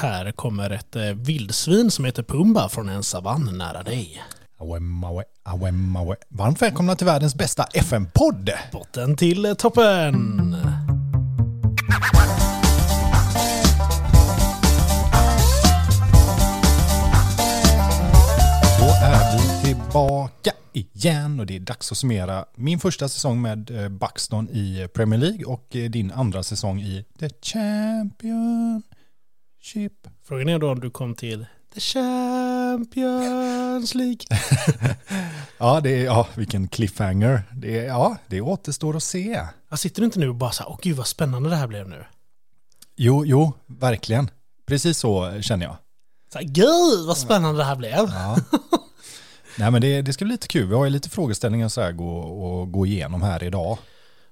Här kommer ett eh, vildsvin som heter Pumba från en savann nära dig. Awem, awe, awem, awe. Varmt välkomna till världens bästa FM-podd. Botten till eh, toppen! Då är vi tillbaka igen och det är dags att summera min första säsong med eh, Buxton i Premier League och din andra säsong i The Championship. Frågan är då om du kom till The Champions League. Ja, det är, ja, vilken cliffhanger. Det, är, ja, det återstår att se. Jag sitter du inte nu och bara så här, åh gud vad spännande det här blev nu. Jo, jo, verkligen. Precis så känner jag. Så här, gud vad spännande det här blev. Ja. Nej men det, det ska bli lite kul. Vi har ju lite frågeställningar så här gå, och gå igenom här idag.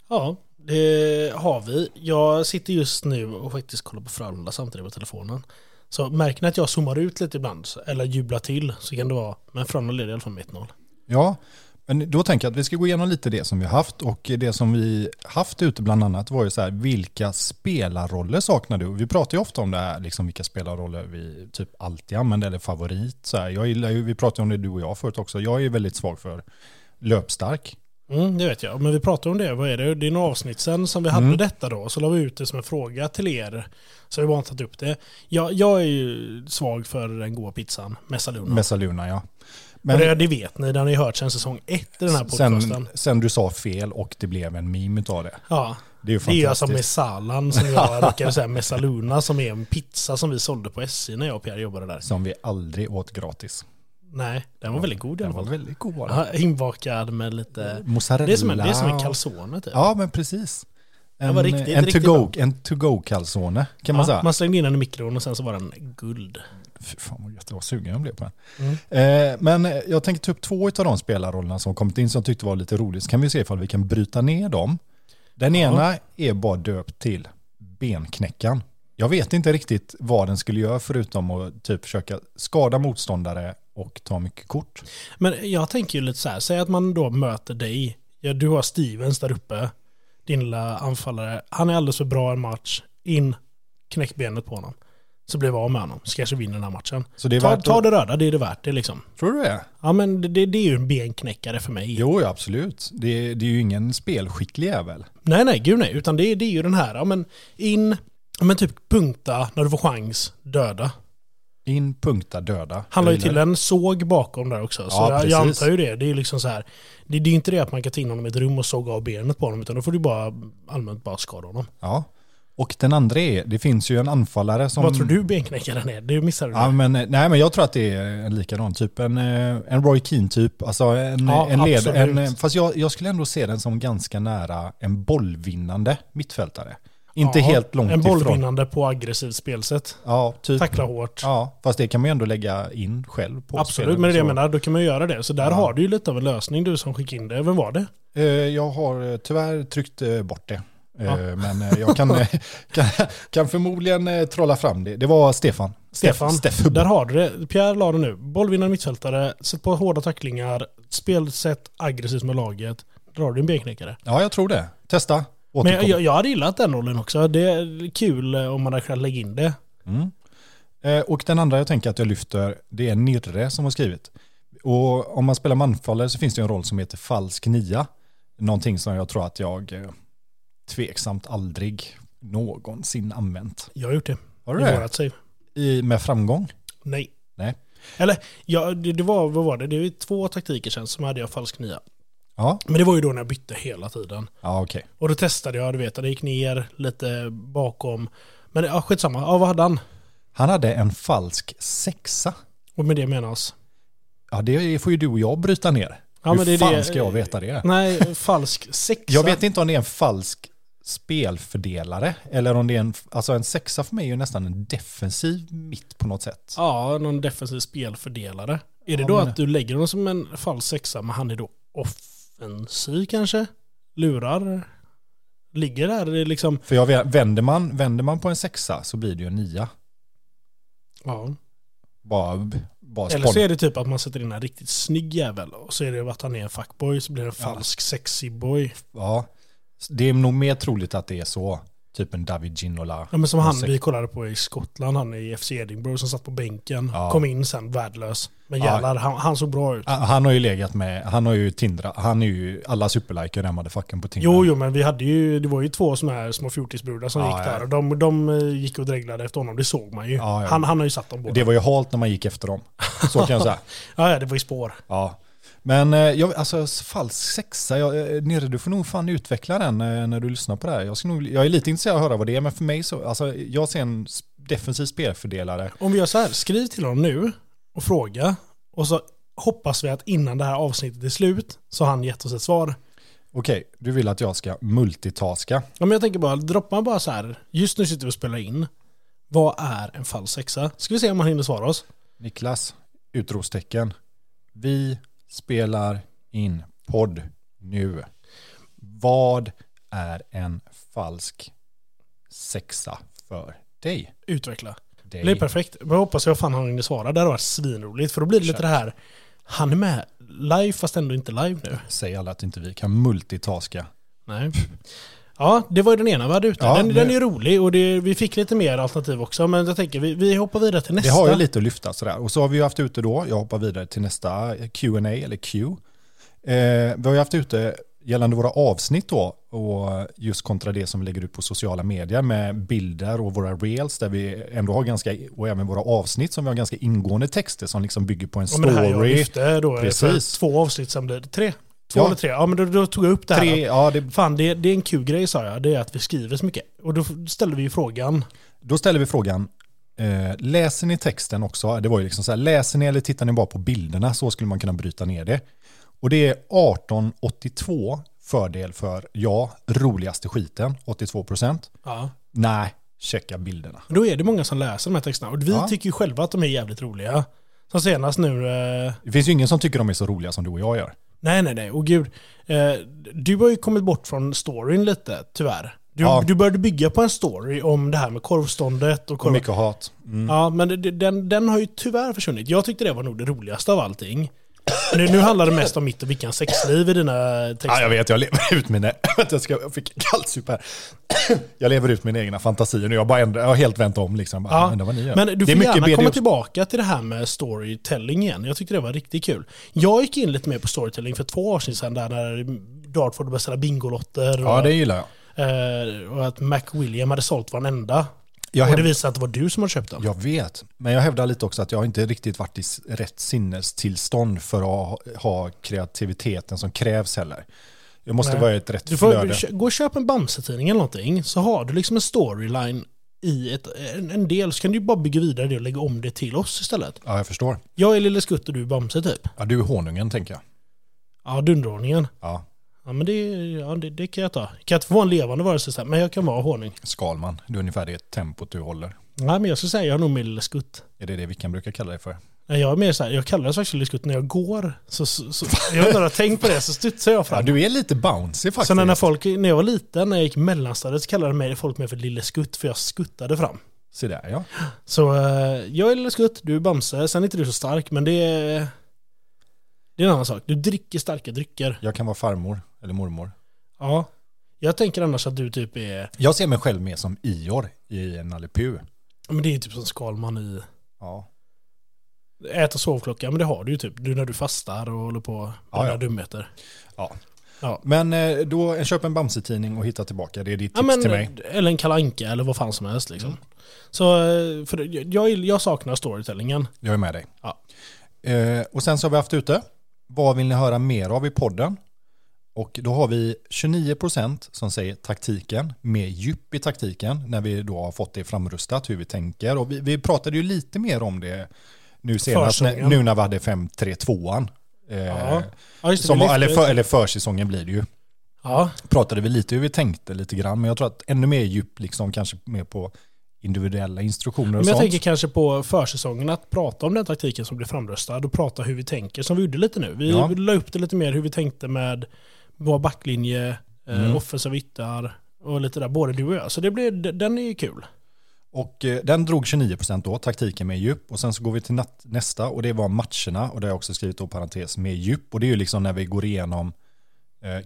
Ja, det har vi. Jag sitter just nu och faktiskt kollar på Frölunda samtidigt på telefonen. Så märker ni att jag zoomar ut lite ibland, eller jublar till, så kan det vara, men Frölunda leder i alla fall med 1-0. Ja, men då tänker jag att vi ska gå igenom lite det som vi har haft och det som vi haft ute bland annat var ju så här, vilka spelarroller saknar du? Vi pratar ju ofta om det här, liksom vilka spelarroller vi typ alltid använder eller favorit. Så här, jag gillar ju, vi pratade om det du och jag förut också, jag är väldigt svag för löpstark. Mm, det vet jag. Men vi pratade om det, vad är det? Det är några avsnitt sen som vi hade Mm. detta då. Så la vi ut det som en fråga till er. Så vi bara tagit upp det. Jag, jag är ju svag för den goda pizzan, Messaluna. Messaluna ja. och det, det vet ni, det har ni hört sen säsong ett i den här podcasten. sen, sen du sa fel och det blev en meme av det. ja, Det är ju det är ju alltså fantastiskt. Messalan som jag råkade säga, Messaluna som är en pizza som vi sålde på SJ när jag och Pierre jobbade där. Som vi aldrig åt gratis. Nej, den var väldigt god i Den alla var fall. väldigt god var den. Ja, Inbakad med lite... Mozzarella. Det är som en, det är som en calzone typ. Ja, men precis. En, var riktigt, en, riktigt to-go, en to-go calzone kan man Ja, säga. man slängde in den i mikron och sen så var den guld. Fy fan vad gött, vad sugen jag blev på den. Mm. Eh, men jag tänker ta upp två av de spelarrollerna som kommit in som jag tyckte var lite roligt. Så kan vi se ifall vi kan bryta ner dem. Den Ja. ena är bara döpt till benknäckaren. Jag vet inte riktigt vad den skulle göra förutom att typ försöka skada motståndare och ta mycket kort. Men jag tänker ju lite så här, säg att man då möter dig. Ja, du har Stevens där uppe, din lilla anfallare. Han är alldeles för bra en match. In, knäck benet på honom. Så blir vi av med honom, så kanske vinner den här matchen. Så det är Ta, ta det röda, det är det värt det liksom. Tror du det? Ja men det, det, det är ju en benknäckare för mig. Jo, ja, absolut. Det, det är ju ingen spelskicklig jävel. Nej nej, gud nej. Utan det, det är ju den här, ja men in, ja, men typ punkta när du får chans, döda. In, punkta, döda. Han la ju till en såg bakom där också. Så Ja, jag, jag antar ju det. Det är ju liksom så här. Det, det är ju inte det att man kan ta in honom i ett rum och såga av benet på honom. Utan då får du bara allmänt bara skada honom. Ja. Och den andra är, det finns ju en anfallare som... Vad tror du benknäckaren är? Det missar du. Ja, men, nej, men jag tror att det är en likadan typ. En, eh, en Roy Keane-typ. Alltså en, Ja, en led, en, Fast jag, jag skulle ändå se den som ganska nära en bollvinnande mittfältare. Inte Ja, helt långt En ifrån. bollvinnande på aggressivt spelsätt. Ja, typ. Tackla hårt. Ja, fast det kan man ju ändå lägga in själv på Absolut, men det är det jag menar. Då kan man ju göra det. Så där Ja. har du ju lite av en lösning du som skickade in det. Vem var det? Eh, Jag har eh, tyvärr tryckt eh, bort det. Ja. Men jag kan, kan, kan förmodligen trolla fram det. Det var Stefan. Stefan. Steff Där har du det. Pierre la det nu. Bollvinnande mittfältare, sätt på hårda tacklingar, spelsätt aggressivt med laget. Där har du en benknäckare. Ja, jag tror det. Testa. Men Återkom. jag, jag, hade gillat den rollen också. Det är kul eh, om man hade kunnat lägga in det. Mm. Eh, Och den andra jag tänker att jag lyfter, det är Nirre som har skrivit. Och om man spelar manfallare så finns det en roll som heter falsk nia. Någonting som jag tror att jag eh, tveksamt aldrig någonsin använt. Jag har gjort det. Har du I det? vårat save. I, med framgång? Nej. Nej. Eller, ja, det, det var, vad var det? Det var två taktiker sen som hade jag falsk nia. Ja, Men det var ju då när jag bytte hela tiden. ja okej. Och då testade jag, du vet, det gick ner lite bakom. Men ja, skitsamma. Ja, vad hade han? Han hade en falsk sexa. Och med det menas? Ja, det får ju du och jag bryta ner. Ja, Hur men det är fan det- ska jag veta det? Nej, falsk sexa. Jag vet inte om det är en falsk spelfördelare eller om det är en, alltså en sexa för mig är ju nästan en defensiv mitt på något sätt. Ja, någon defensiv spelfördelare. Är det Ja, då men- att du lägger honom som en falsk sexa, men han är då offensiv kanske? Lurar? Ligger där, det är liksom... För jag vet, vänder, man, vänder man på en sexa så blir det ju en nia. Ja. Bara, bara Eller så är det typ att man sätter in en riktigt snygg jävel och så är det att han är en fuckboy så blir det en Ja. falsk sexy boy. Ja, det är nog mer troligt att det är så. Typ en David Ginola. Ja, men som han vi kollade på i Skottland, han i FC Edinburgh som satt på bänken. Ja. Kom in sen värdelös. Men Ja. jävlar, han, han såg bra ut. Han har ju legat med, han har ju Tindra, han är ju alla superlikar den motherfuckern på Tinder. Jo, jo, men vi hade ju, det var ju två sådana här små fjortisbrudar som Ja, gick ja. där. Och de, de eh, gick och dreglade efter honom, det såg man ju. Ja, ja. Han, han har ju satt dem båda. Det var ju halt när man gick efter dem. Så kan jag säga. Ja, ja, det var ju spår. Ja. Men eh, jag, alltså falsk sexa, jag, eh, Nere du får nog fan utveckla den eh, när du lyssnar på det här. Jag, ska nog, jag är lite intresserad av att höra vad det är, men för mig så, alltså jag ser en defensiv spelfördelare. Om vi gör så här, skriv till honom nu och fråga. Och så hoppas vi att innan det här avsnittet är slut så har han gett oss ett svar. Okej, du vill att jag ska multitaska. Ja, men jag tänker bara, droppa bara så här. Just nu sitter vi och spelar in. Vad är en falsk sexa? Ska vi se om han hinner svara oss. Niklas, utropstecken. Vi spelar in podd nu. Vad är en falsk sexa för dig? Utveckla. dig? Det blir perfekt. Men jag hoppas jag fan han hinner svara. Det hade varit svinroligt. För då blir det lite det här. Han är med live fast ändå inte live nu. Säg alla att inte vi kan multitaska. Nej. Ja, det var ju den ena vi hade ute. Ja, den, den är rolig och det, vi fick lite mer alternativ också. Men jag tänker vi, vi hoppar vidare till nästa. Det har ju lite att lyfta sådär. Och så har vi ju haft ute då, jag hoppar vidare till nästa Q&A eller Q. Eh, vi har ju haft ute gällande våra avsnitt då och just kontra det som vi lägger ut på sociala medier med bilder och våra reels där vi ändå har ganska, och även våra avsnitt som vi har ganska ingående texter som liksom bygger på en Ja, men det här jag story. lyfte då. Precis. Två avsnitt sen blir det tre. Två Ja. eller tre. Ja men då, då tog jag upp det här. Tre, ja, det, Fan det, det är en kul grej sa jag. Det är att vi skriver så mycket. Och då ställde vi ju frågan. Då ställer vi frågan, eh, läser ni texten också? Det var ju liksom så här, läser ni eller tittar ni bara på bilderna? Så skulle man kunna bryta ner det. Och det är 1882 fördel för ja, roligaste skiten, 82 procent. Ja. Nej, checka bilderna. Då är det många som läser de här texterna. Och vi Ja. tycker ju själva att de är jävligt roliga. Som senast nu. Eh, Det finns ju ingen som tycker de är så roliga som du och jag gör. Nej nej nej. Och gud. Eh, du har ju kommit bort från storyn lite tyvärr. Du, Ja. du började bygga på en story om det här med korvståndet och korv... mycket hat. Mm. Ja, men det- den, den har ju tyvärr försvunnit. Jag tyckte det var nog det roligaste av allting. Nu, nu handlar det mest om mitt och Vickans sexliv i dina texter. Ja, jag vet, jag lever ut mina... Jag, ska, jag fick kallsup här. Jag lever ut mina egna fantasier nu. Jag, bara ändrar, jag har helt vänt om liksom. Bara, Ja, undrar vad ni gör. Men du får är gärna komma tillbaka till det här med storytelling igen. Jag tyckte det var riktigt kul. Jag gick in lite mer på storytelling för två år sedan där när Dartford beställde Bingolotter Ja, det gillar jag. eh, och att Mac William hade sålt varenda. Jag, och det sig att det var du som hade köpt den. jag vet, men jag hävdar lite också att jag inte riktigt varit i rätt sinnestillstånd för att ha, kreativiteten som krävs heller. Jag måste Nej. vara i ett rätt Du får flöde. gå och köpa en Bamse-tidning eller någonting så har du liksom en storyline i ett, en, en del så kan du bara bygga vidare det och lägga om det till oss istället. Ja, jag förstår. Jag är Lille Skutt och du är Bamse typ. Ja, du är honungen tänker jag. Ja, dunderordningen. Ja, Ja men det, ja, det, det kan jag ta. Kan jag inte få vara en levande varelse sen, men jag kan vara honung. Skalman. Du är ungefär det tempot du håller. Nej men jag skulle säga jag är nog mer Lille Skutt. Är det det vi kan brukar kalla det för? Nej, Jag är mer så här, jag kallar det faktiskt Lille Skutt när jag går. Så, så, så, jag inte har tänkt på det, så studsar jag Ja, fram. du är lite bouncy faktiskt. så när, folk, när jag var liten, när jag gick mellanstadiet, så kallade mig folk mig för Lille Skutt, för jag skuttade fram. Se där ja. Så eh, jag är Lille Skutt, du är Bamse. Sen är inte du så stark, men det är... Det är en annan sak. Du dricker starka drycker. Jag kan vara farmor eller mormor. Ja. Jag tänker annars att du typ är... Jag ser mig själv mer som Ior i Nalle Puh. Men det är typ som Skalman i... Ja. Äta sovklocka, men det har du ju typ. Du när du fastar och håller på med Ja, dumheter. ja. Ja. Men eh, då, köp en Bamse-tidning och hitta tillbaka. Det är ditt tips Ja, men, till mig. Eller en kalanka eller vad fan som helst liksom. Mm. Så eh, för jag, jag saknar storytellingen. Jag är med dig. Ja. Eh, och sen så har vi haft ute. Vad vill ni höra mer av i podden? Och då har vi 29% som säger taktiken, mer djup i taktiken, när vi då har fått det framrustat, hur vi tänker. Och vi, vi pratade ju lite mer om det nu senast, när, nu när vi hade 5-3-2an. Eh, Ja. Som, eller, för, eller försäsongen blir det ju. ja. Pratade vi lite hur vi tänkte lite grann, men jag tror att ännu mer djup, liksom kanske mer på individuella instruktioner och Men jag sånt. tänker kanske på försäsongen att prata om den taktiken som blir framröstad och prata hur vi tänker som vi gjorde lite nu. Vi Ja. la upp det lite mer hur vi tänkte med vår backlinje, eh, Mm. offensiva yttar och lite där, både du och jag. Så det blir, den är ju kul. Och eh, den drog 29% då, taktiken med djup. Och sen så går vi till nästa och det var matcherna. Och det har jag också skrivit då parentes med djup. Och det är ju liksom när vi går igenom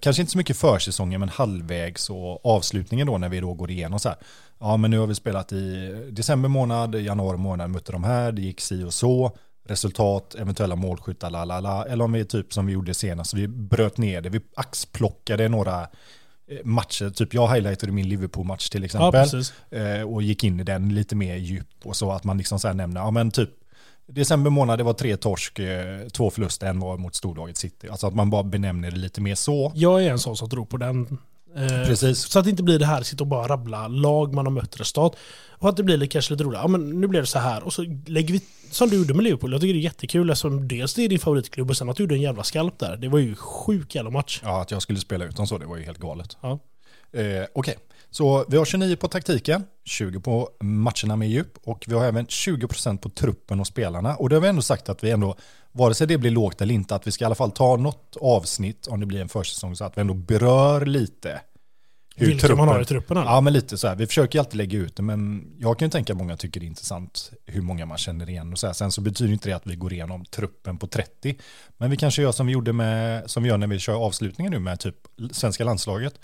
kanske inte så mycket försäsongen men halvvägs och avslutningen då när vi då går igenom så här. Ja men nu har vi spelat i december månad, januari månad mötte de här, det gick si och så. Resultat, eventuella målskyttar, la la la. Eller om vi typ som vi gjorde senast, vi bröt ner det, vi axplockade några eh, matcher, typ jag highlightade min Liverpool-match till exempel. Ja, eh, och gick in i den lite mer djup och så att man liksom så här nämner, ja men typ december månad det var tre torsk, eh, två förluster, en var mot storlaget City. Alltså att man bara benämner det lite mer så. Jag är en sån som tror på den. Eh, Precis. Så att det inte blir det här, sitta och bara rabbla lag man har mött resultat. Och att det blir lite, kanske lite roligt. Ja men nu blir det så här. Och så lägger vi, som du gjorde med Liverpool, jag tycker det är jättekul eftersom dels det är din favoritklubb och sen att du gjorde en jävla skalp där. Det var ju sjuk jävla match. Ja, att jag skulle spela ut dem så, det var ju helt galet. Ja. Eh, Okej, okay. Så vi har 29 på taktiken, 20 på matcherna med djup och vi har även 20% på truppen och spelarna. Och det har vi ändå sagt att vi ändå, vare sig det blir lågt eller inte, att vi ska i alla fall ta något avsnitt om det blir en försäsong så att vi ändå berör lite hur Vilka truppen, man har i truppen? Eller? Ja, men lite så här. Vi försöker alltid lägga ut det, men jag kan ju tänka att många tycker det är intressant hur många man känner igen. Och så här. Sen så betyder inte det att vi går igenom truppen på 30. Men vi kanske gör som vi gjorde med, som vi gör när vi kör avslutningen nu med typ svenska landslaget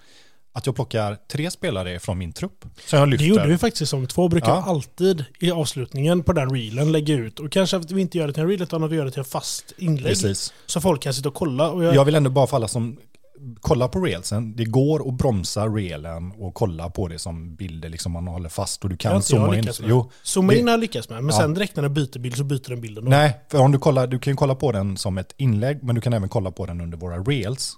att jag plockar tre spelare från min trupp. Så jag lyfter. Det gjorde vi faktiskt i säsong två. Brukar ja. alltid i avslutningen på den reelen lägga ut. Och kanske att vi inte gör det till en reel utan att vi gör det till en fast inlägg. Precis. Så folk kan sitta och kolla. Och jag... jag vill ändå bara för alla som kollar på reelsen. Det går att bromsa reelen och kolla på det som bilder liksom man håller fast och du kan zooma in. Jo, zooma in har jag lyckats med, men ja. sen direkt när den byter bild så byter den bilden. Nej, för om du kollar, du kan kolla på den som ett inlägg, men du kan även kolla på den under våra reels.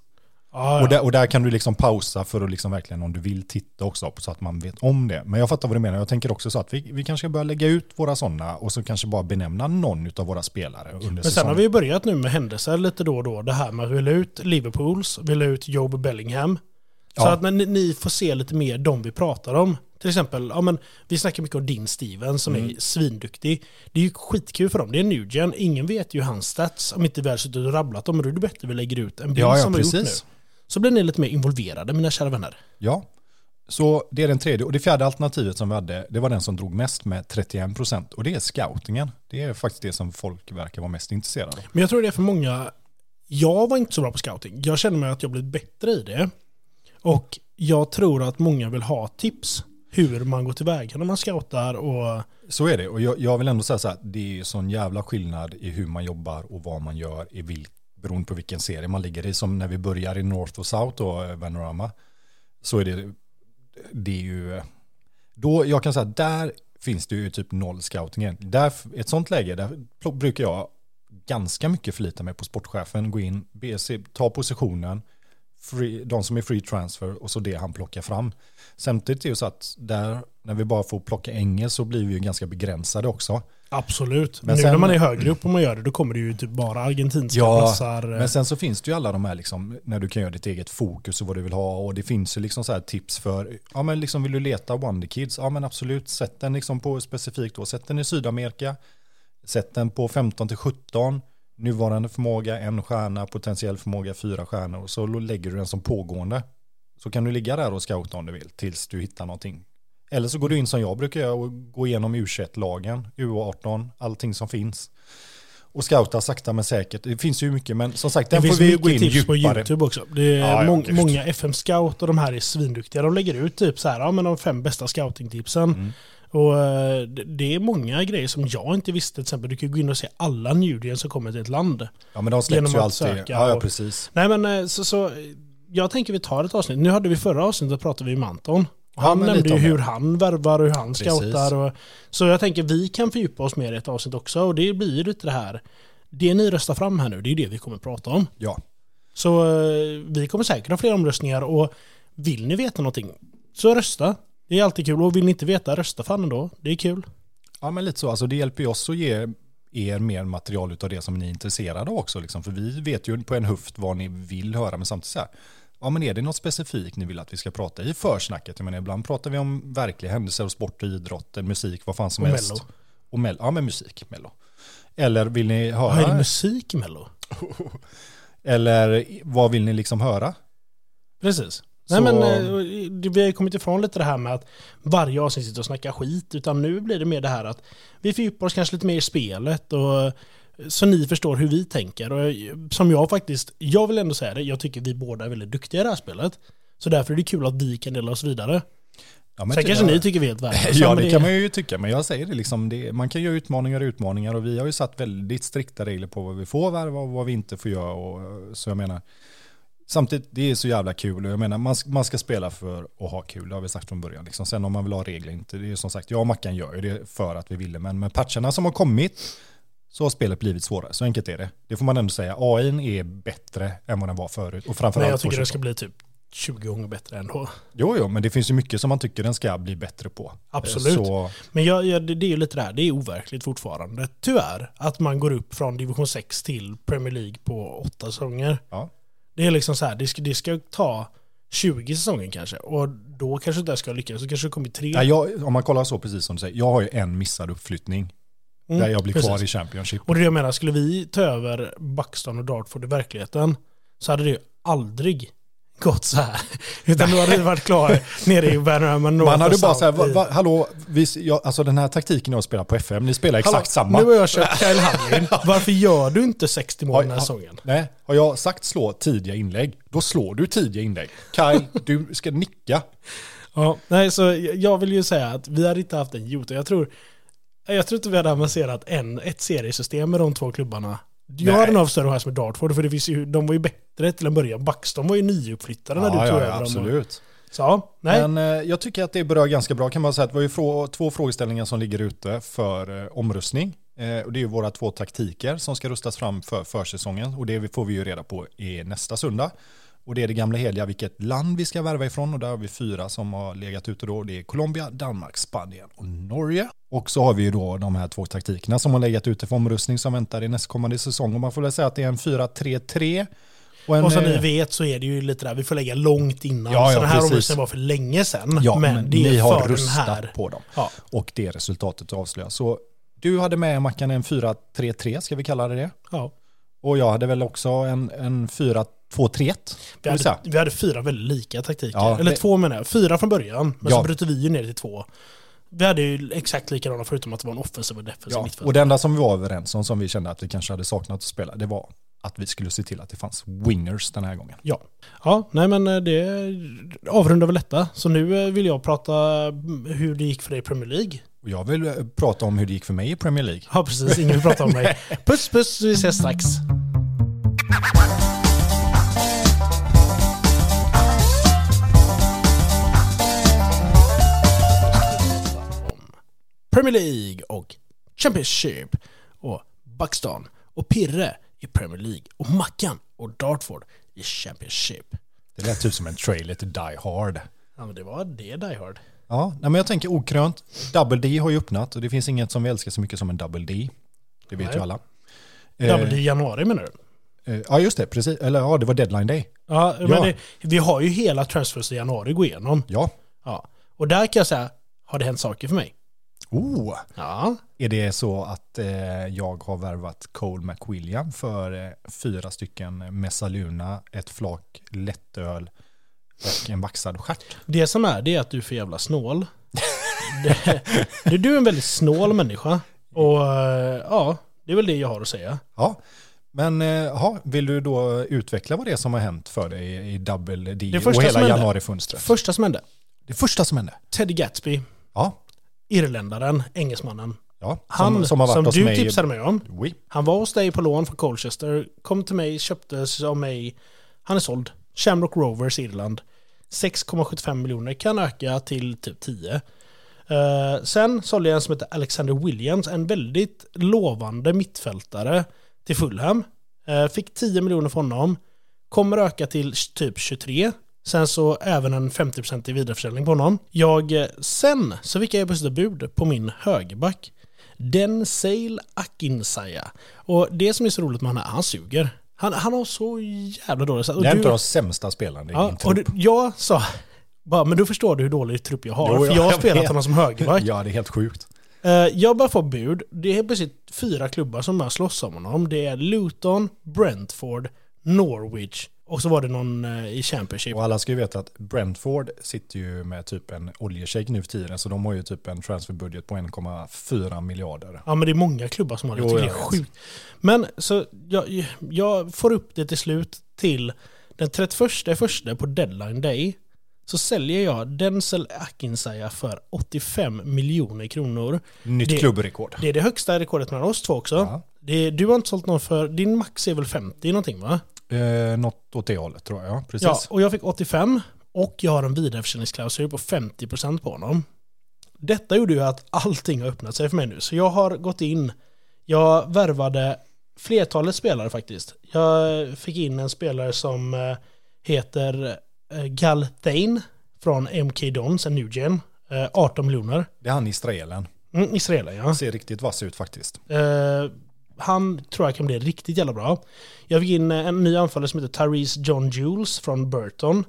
Ah, och, där, och, där, kan du liksom pausa för att liksom verkligen om du vill titta också så att man vet om det. Men jag fattar vad du menar. Jag tänker också så att vi, vi kanske ska börja lägga ut våra sådana och så kanske bara benämna någon av våra spelare under Men sen har vi börjat nu med händelser lite då och då. Det här med att vi la ut Liverpools, vi la ut Job Bellingham. Så ja. att ni, ni, får se lite mer de vi pratar om. Till exempel, ja, men, vi snackar mycket om din Steven som mm. är svinduktig. Det är ju skitkul för dem. Det är new gen. Ingen vet ju hans stats om inte vi har suttit och rabblat dem. Då är det bättre vi lägger ut en bild ja, ja, som precis. vi har gjort nu. Så blir ni lite mer involverade, mina kära vänner. Ja, så det är den tredje. Och det fjärde alternativet som vi hade, det var den som drog mest med 31%. Och det är scoutingen. Det är faktiskt det som folk verkar vara mest intresserade av. Men jag tror det är för många, jag var inte så bra på scouting. Jag känner mig att jag blivit bättre i det. Och jag tror att många vill ha tips hur man går tillväga när man scoutar och... Så är det, och jag, jag vill ändå säga så här, det är sån jävla skillnad i hur man jobbar och vad man gör i vilk, beroende på vilken serie man ligger i. Som när vi börjar i North och South då, eh, Vanorama, så är det, det är ju, då, jag kan säga där finns det ju typ noll scoutingen. Där, I ett sånt läge, där brukar jag ganska mycket förlita mig på sportchefen, gå in, BC, ta positionen, free, de som är free transfer och så det han plockar fram. Samtidigt är det ju så att där, när vi bara får plocka ängel så blir vi ju ganska begränsade också. Absolut. Men nu sen, när man är högre upp och man gör det, då kommer det ju typ bara argentinska ja, passar. Men sen så finns det ju alla de här liksom, när du kan göra ditt eget fokus och vad du vill ha. Och det finns ju liksom så här tips för, ja men liksom vill du leta Wonder Kids, ja men absolut, sätt den liksom på specifikt då, sätt den i Sydamerika, sätt den på 15 till 17, nuvarande förmåga en stjärna, potentiell förmåga fyra stjärnor, så lägger du den som pågående. Så kan du ligga där och scouta om du vill, tills du hittar någonting eller så går du in som jag brukar göra och gå igenom U21-lagen, U18, allting som finns. Och scouta sakta men säkert. Det finns ju mycket, men som sagt, den får vi gå in tips djupare. på YouTube också. Det är ja, må många FM Scout och de här är svinduktiga. De lägger ut typ så här, ja men de fem bästa scoutingtipsen. Mm. Och eh, det är många grejer som jag inte visste. Till exempel, du kan gå in och se alla Newdien som kommer till ett land. Ja men de släpps ju alltid. Ja, ja precis. nej men eh, så, så, jag tänker vi tar ett avsnitt. Nu hade vi förra avsnittet, pratade vi med Anton. Han nämnde ju hur han värvar och hur han scoutar. Och, så jag tänker vi kan fördjupa oss mer i ett avsnitt också. Och det blir lite det här. Det ni röstar fram här nu, det är det vi kommer prata om. Ja. Så eh, vi kommer säkert ha fler omröstningar och vill ni veta någonting så rösta. Det är alltid kul och vill ni inte veta, rösta fan då. Det är kul. Ja men lite så, alltså det hjälper ju oss att ge er mer material av det som ni är intresserade av också. Liksom. För vi vet ju på en höft vad ni vill höra, men samtidigt så här, ja, men är det något specifikt ni vill att vi ska prata i försnacket? Jag menar, ibland pratar vi om verkliga händelser och sport och idrott, musik, vad fan som och helst. Mello. Och mello. Ja, men musik, mello. Eller vill ni höra? Vad är det musik, mello? Eller vad vill ni liksom höra? Precis. Nej men eh, vi har kommit ifrån lite det här med att varje avsnitt sitter och snackar skit. Utan nu blir det mer det här att vi fördjupar oss kanske lite mer i spelet och Så ni förstår hur vi tänker. Och som jag faktiskt, jag vill ändå säga det, jag tycker vi båda är väldigt duktiga i det här spelet. Så därför är det kul att vi kan dela oss vidare. Ja, Sen kanske ni tycker vi är helt värdelösa. Ja, det kan man ju tycka, men jag säger det liksom, det, man kan göra utmaningar och utmaningar och vi har ju satt väldigt strikta regler på vad vi får värva och vad vi inte får göra. Och, så jag menar, samtidigt, det är så jävla kul och jag menar, man, man ska spela för att ha kul, det har vi sagt från början. Liksom. Sen om man vill ha regler inte, det är som sagt, jag och Mackan gör ju det för att vi ville, men med patcherna som har kommit så har spelet blivit svårare, så enkelt är det. Det får man ändå säga, AI är bättre än vad den var förut. Och framförallt Men jag tycker det ska bli typ 20 gånger bättre ändå. Jo, jo, men det finns ju mycket som man tycker den ska bli bättre på. Absolut. Så, Men jag, jag, det det är ju lite det här, det är overkligt fortfarande. Tyvärr, att man går upp från division 6 till Premier League på åtta säsonger. ja. Det är liksom så här, det ska, det ska ta 20 säsonger kanske. Och då kanske inte det ska lyckas, så kanske det kommer tre. Ja, jag, om man kollar så precis som du säger, jag har ju en missad uppflyttning Mm, där jag blir kvar precis. i Championship. Och det jag menar, skulle vi ta över Buxton och Dartford i verkligheten så hade det ju aldrig gått så här. Utan då hade vi varit klar nere i North Man hade bara så här, va, va, hallå, vi, jag, alltså den här taktiken jag spelar på FM, ni spelar exakt Hallå, samma. Nu har jag köpt Kyle Hamlin. Varför gör du inte 60 mål den här säsongen? Nej, har jag sagt slå tidiga inlägg, då slår du tidiga inlägg. Kyle, du ska nicka. Ja, nej, så jag vill ju säga att vi hade inte haft en Jota. Jag tror, jag tror inte vi hade avancerat en, ett seriesystem med de två klubbarna. Jag hade nog haft större chans med Dartford, för det finns ju, de var ju bättre till en början. Buxton var ju nyuppflyttade när du Ja, tog ja, över ja, dem. absolut. Så nej. Men eh, jag tycker att det berör ganska bra. Kan man säga att det var ju frå, två frågeställningar som ligger ute för eh, omröstning. Eh, och det är ju våra två taktiker som ska rustas fram för försäsongen. Och det får vi ju reda på i nästa söndag. Och det är det gamla heliga vilket land vi ska värva ifrån. Och där har vi fyra som har legat ute då. Det är Colombia, Danmark, Spanien och Norge. Och så har vi ju då de här två taktikerna som har legat ute för omröstning som väntar i nästkommande säsong. Och man får väl säga att det är en 4-3-3. Och, en, Och som ni eh, vet så är det ju lite där, vi får lägga långt innan. Ja, ja, så den här omröstningen var för länge sedan. Ja, men, men, det är ni har här. på dem. Ja, Och det resultatet avslöjas. Så du hade med Mackan en 4-3-3, ska vi kalla det det? ja. Och jag hade väl också en, en 4-2-3-1. Vi, hade, vi hade fyra väldigt lika taktiker. Ja, Eller det- två menar jag. Fyra från början, men Ja. så bryter vi ju ner till två. Vi hade ju exakt likadana förutom att det var en offensiv och defensiv Ja. mittfält. Och det enda som vi var överens om, som vi kände att vi kanske hade saknat att spela, det var att vi skulle se till att det fanns wingers den här gången. Ja. ja, nej men eh, det avrundar väl detta. Så nu eh, vill jag prata mm, hur det gick för dig i Premier League. Och jag vill eh, prata om hur det gick för mig i Premier League. Ja, precis. Ingen vill prata om mig. Puss, puss. Vi ses strax. Premier League och Championship och Buxton och Pirre i Premier League och Mackan och Dartford i Championship. Det lät typ som en trailer till Die Hard. Ja, men det var det Die Hard. Ja, men jag tänker okrönt. Double D har ju öppnat och det finns inget som vi älskar så mycket som en Double D. Det vet Nej. ju alla. Double Eh, i januari menar du? eh, ja, just det. Precis. Eller ja, det var deadline day. Ja, men Ja. Det, vi har ju hela transfers i januari att gå igenom. Ja. Ja. Och där kan jag säga, har det hänt saker för mig? Oh, Ja. Är det så att eh, jag har värvat Cole McWilliam för eh, fyra stycken Messaluna, ett flak lättöl och en vaxad stjärt? Det som är, det är att du är för jävla snål. det, det, du är en väldigt snål människa. Och eh, ja, det är väl det jag har att säga. Ja, men eh, ja, vill du då utveckla vad det är som har hänt för dig i Double D Det och hela januarifönstret? Första som hände, Det första som hände? Teddy Gatsby, Ja, irländaren, engelsmannen. ja Han som, som, som har varit hos du mig. tipsade mig om. Oui. Han var hos dig på lån från Colchester, kom till mig, köptes av mig. Han är såld. Shamrock Rovers, Irland. 6,75 miljoner, kan öka till typ 10. Eh, sen sålde jag en som heter Alexander Williams, en väldigt lovande mittfältare till Fulham. Eh, fick 10 miljoner från honom. Kommer öka till typ 23. Sen så även en 50% i vidareförsäljning på honom. Jag, eh, sen så fick jag plötsligt bud på min högerback. Den Sale Akinsaya. Och det som är så roligt med honom är han suger. Han, han har så jävla dåligt. Och Det är du- inte de sämsta spelarna i Ja, din och trupp. det, jag sa, bara, men då förstår du hur dålig trupp jag har. Jo, för ja, jag har spelat vet. honom som högerback. Ja, det är helt sjukt. Eh, jag bara får bud. Det är precis fyra klubbar som bara slåss om honom. Det är Luton, Brentford, Norwich Och så var det någon eh, i Championship. Och alla ska ju veta att Brentford sitter ju med typ en oljeshejk nu för tiden. Så de har ju typ en transferbudget på 1,4 miljarder. Ja men det är många klubbar som har det. Jag Jo, tycker det är sjukt. Men så jag, jag får upp det till slut till den 31 första på deadline day. Så säljer jag Denzel Akinsaya för 85 miljoner kronor. Nytt Det- klubbrekord. Det är det högsta rekordet mellan oss två också. Ja. Det, du har inte sålt någon för, din max är väl 50 någonting va? Eh, något åt det hållet tror jag, ja. Precis. Ja, och jag fick 85 och jag har en vidareförsäljningsklausul på 50% på honom. Detta gjorde ju att allting har öppnat sig för mig nu. Så jag har gått in, jag värvade flertalet spelare faktiskt. Jag fick in en spelare som eh, heter eh, Gal Thane från MK Dons, en new gen. Eh, 18 miljoner. Det är han israelen. Mm, Israelen ja. Ser riktigt vass ut faktiskt. Eh, han tror jag kan bli riktigt jävla bra. Jag fick in en ny anfallare som heter Therese John Jules från Burton.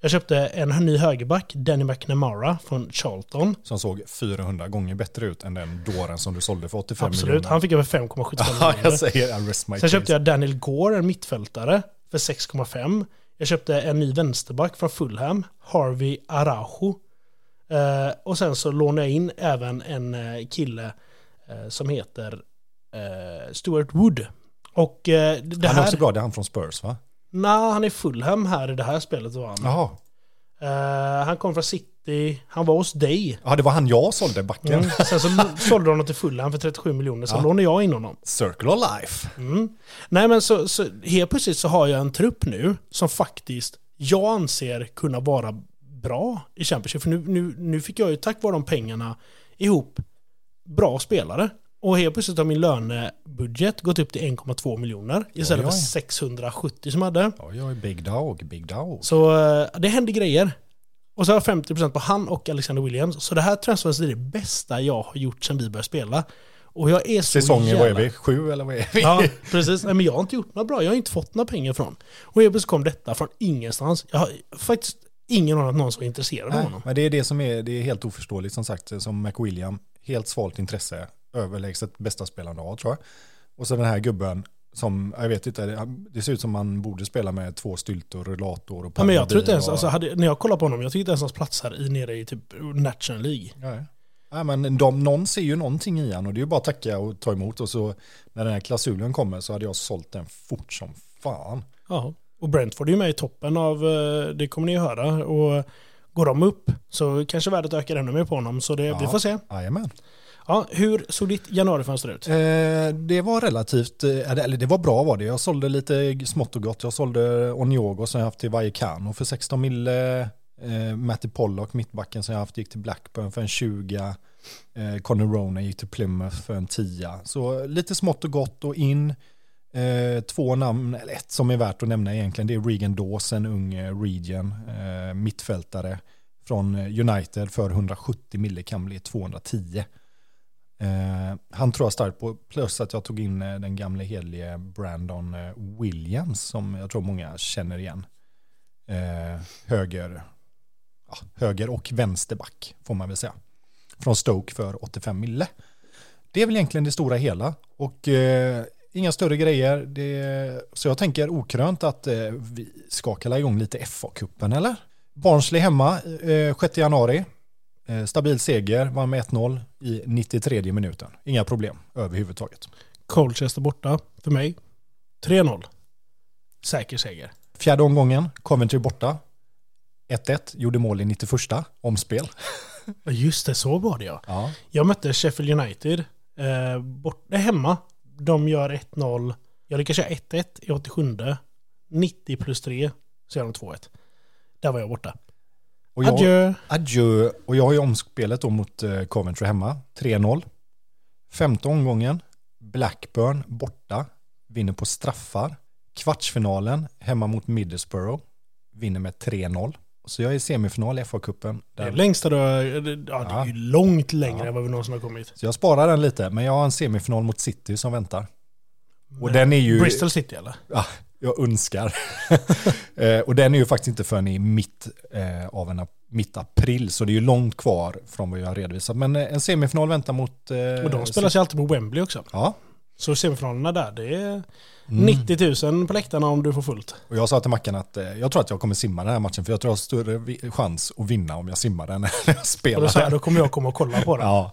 Jag köpte en ny högerback, Danny McNamara från Charlton. Som såg 400 gånger bättre ut än den dåren som du sålde för 85 Absolut, miljoner. han fick över 5,75 Ja, miljoner. jag säger I rest my Sen case. köpte jag Daniel Gore, en mittfältare, för 6,5. Jag köpte en ny vänsterback från Fulham, Harvey Araujo. Eh, och sen så lånade jag in även en eh, kille eh, som heter eh, Stuart Wood. Och eh, det Han är här... också bra, det är han från Spurs va? Nej, han är Fulham här i det här spelet var han. Jaha. Eh, han kom från City, han var hos dig. Ja, det var han jag sålde backen. Mm. Sen så sålde de honom till Fulham för 37 miljoner, så Ja. lånade jag in honom. Circle of life. Mm. Nej men så, så helt plötsligt så har jag en trupp nu som faktiskt jag anser kunna vara bra i Championship. För nu, nu, nu fick jag ju tack vare de pengarna ihop bra spelare. Och helt plötsligt har min lönebudget gått upp till 1,2 miljoner istället Oj, för oj. 670 som jag hade. Oj, oj, big dog, big dog. Så eh, det händer grejer. Och så har jag 50% på han och Alexander Williams. Så det här transfers är det bästa jag har gjort sedan vi började spela. Och jag är så Säsongen, vad är jävla- vi? Sju eller vad är vi? Ja, precis. Nej, men jag har inte gjort något bra. Jag har inte fått några pengar från. Och helt plötsligt kom detta från ingenstans. Jag har faktiskt ingen aning om att någon som var intresserad av honom. men det är det som är, det är helt oförståeligt som sagt, som McWilliam, helt svalt intresse, överlägset bästa spelaren av tror jag. Och så den här gubben som, jag vet inte, det, det ser ut som man borde spela med två styltor, rullator och Ja, men jag tror inte ens, och, alltså, hade, när jag kollar på honom, jag tycker inte ens hans platsar i, nere i typ National League. Ja, ja, men de, någon ser ju någonting i han och det är ju bara att tacka och ta emot och så när den här klausulen kommer så hade jag sålt den fort som fan. Ja, och Brentford är ju med i toppen av, eh, det kommer ni ju höra. Och går de upp så kanske värdet ökar ännu mer på honom. Så det, vi Ja. får se. Jajamän. Ja, hur såg ditt januarifönster ut? Eh, det var relativt, eh, eller det var bra var det. Jag sålde lite smått och gott. Jag sålde Oniogo som jag haft till Vallecano för 16 mille. Eh, Matty Pollock, mittbacken som jag haft, gick till Blackburn för en 20. Eh, Conor Rona gick till Plymouth för en 10. Så lite smått och gott och in. Eh, två namn, eller ett som är värt att nämna egentligen, det är Regan Dawes, en ung Region, eh, mittfältare från United för 170 mille kan bli 210. Eh, han tror jag starkt på, plus att jag tog in eh, den gamle helige Brandon eh, Williams som jag tror många känner igen. Eh, höger, ja, höger och vänsterback får man väl säga. Från Stoke för 85 mille. Det är väl egentligen det stora hela och eh, inga större grejer. Det, så jag tänker okrönt att eh, vi ska kalla igång lite FA-cupen eller? Barnsley hemma eh, 6 januari. Eh, stabil seger, vann med 1-0 i 93 minuten. Inga problem överhuvudtaget. Colchester borta för mig. 3-0. Säker seger. Fjärde omgången, Coventry borta. 1-1, gjorde mål i 91 omspel. Just det, så var det ja. Ja. Jag mötte Sheffield United eh, bort, eh, hemma. De gör 1-0. Jag lyckas köra 1-1 i 87. 90 plus 3 så gör de 2-1. Där var jag borta. Och jag, Adjö. adjö. Och jag har ju omspelet då mot eh, Coventry hemma, 3-0. Femte omgången, Blackburn borta, vinner på straffar. Kvartsfinalen hemma mot Middlesbrough, vinner med 3-0. Så jag är i semifinal i FA-cupen. Det är längsta du har, ja, det är ju långt längre Ja. än vad vi någonsin har kommit. Så jag sparar den lite, men jag har en semifinal mot City som väntar. Och den är ju... Bristol City eller? Ja, jag önskar. Eh, och den är ju faktiskt inte förrän i mitt eh, av en mitt april, så det är ju långt kvar från vad jag har redovisat. Men eh, en semifinal väntar mot... Eh, Och de spelas ju alltid på Wembley också. Ja, Så semifinalerna där, det är Mm. 90 000 på läktarna om du får fullt. Och jag sa till Mackan att eh, jag tror att jag kommer simma den här matchen för jag tror jag har större chans att vinna om jag simmar den än jag Och då, spelar sa den. då kommer jag komma och kolla på det. Ja.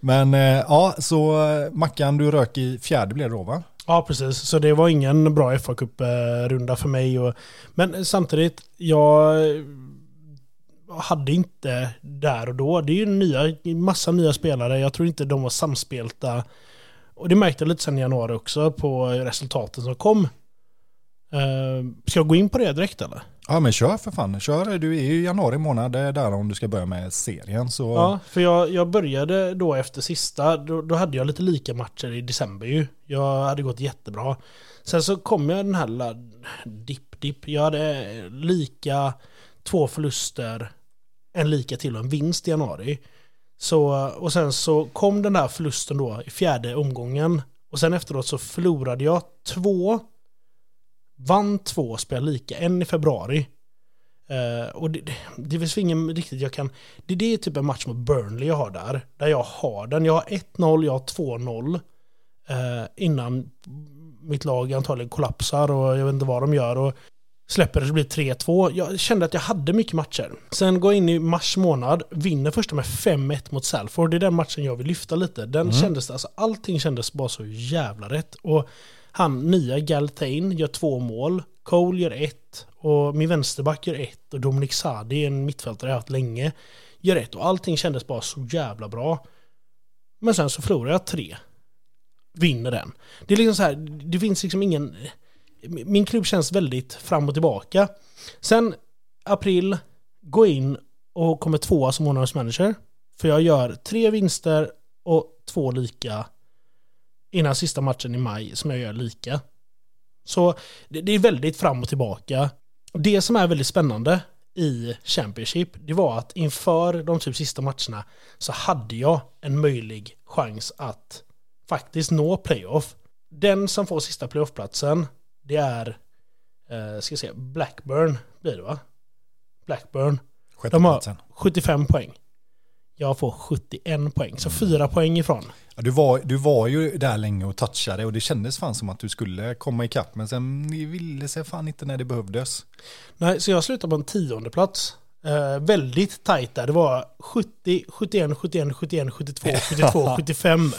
Men eh, ja, så Mackan du rök i fjärde blev det då va? Ja precis. Så det var ingen bra fa Cup-runda för mig. Och, men samtidigt, jag hade inte där och då. Det är ju nya, massa nya spelare. Jag tror inte de var samspelta. Och det märkte jag lite sen i januari också på resultaten som kom. Uh, ska jag gå in på det direkt eller? Ja men kör för fan, kör. Du är ju i januari månad, det är där om du ska börja med serien. Så Ja, för jag, jag började då efter sista, då, då hade jag lite lika matcher i december ju. Jag hade gått jättebra. Sen så kom jag den här lilla dipp-dipp. Jag hade lika två förluster, en lika till och en vinst i januari. Så, och sen så kom den där förlusten då i fjärde omgången. Och sen efteråt så förlorade jag två, vann två, spelade lika, en i februari. Eh, och det, det, finns ingen riktigt jag kan... Det, det är typ en match mot Burnley jag har där. Där jag har den. Jag har 1-0, jag har 2-0. Eh, innan mitt lag antagligen kollapsar och jag vet inte vad de gör. Och släpper det så blir det 3-2. Jag kände att jag hade mycket matcher. Sen går jag in i mars månad, vinner första med 5-1 mot Salford. Det är den matchen jag vill lyfta lite. Den kändes, alltså allting kändes bara så jävla rätt. Och han nya Galtain gör två mål. Cole gör ett. Och min vänsterback gör ett. Och Dominic Sadi, en mittfältare jag haft länge, gör ett. Och allting kändes bara så jävla bra. Men sen så förlorar jag tre. Vinner den. Det är liksom så här, det finns liksom ingen... Min klubb känns väldigt fram och tillbaka. Sen april, gå in och kommer tvåa som månadens manager. För jag gör tre vinster och två lika innan sista matchen i maj som jag gör lika. Så det, det är väldigt fram och tillbaka. Det som är väldigt spännande i Championship, det var att inför de typ sista matcherna så hade jag en möjlig chans att faktiskt nå playoff. Den som får sista playoffplatsen, det är, eh, ska jag säga, Blackburn blir det va? Blackburn. De har sjätteplatsen. 75 poäng. Jag får 71 poäng, så fyra poäng ifrån. Ja, du, var, du var ju där länge och touchade och det kändes fan som att du skulle komma ikapp men sen ville sig fan inte när det behövdes. Nej, så jag slutade på en tionde plats. Eh, väldigt tajt där. Det var 70, 71, 71, 71, 72, 72, 75.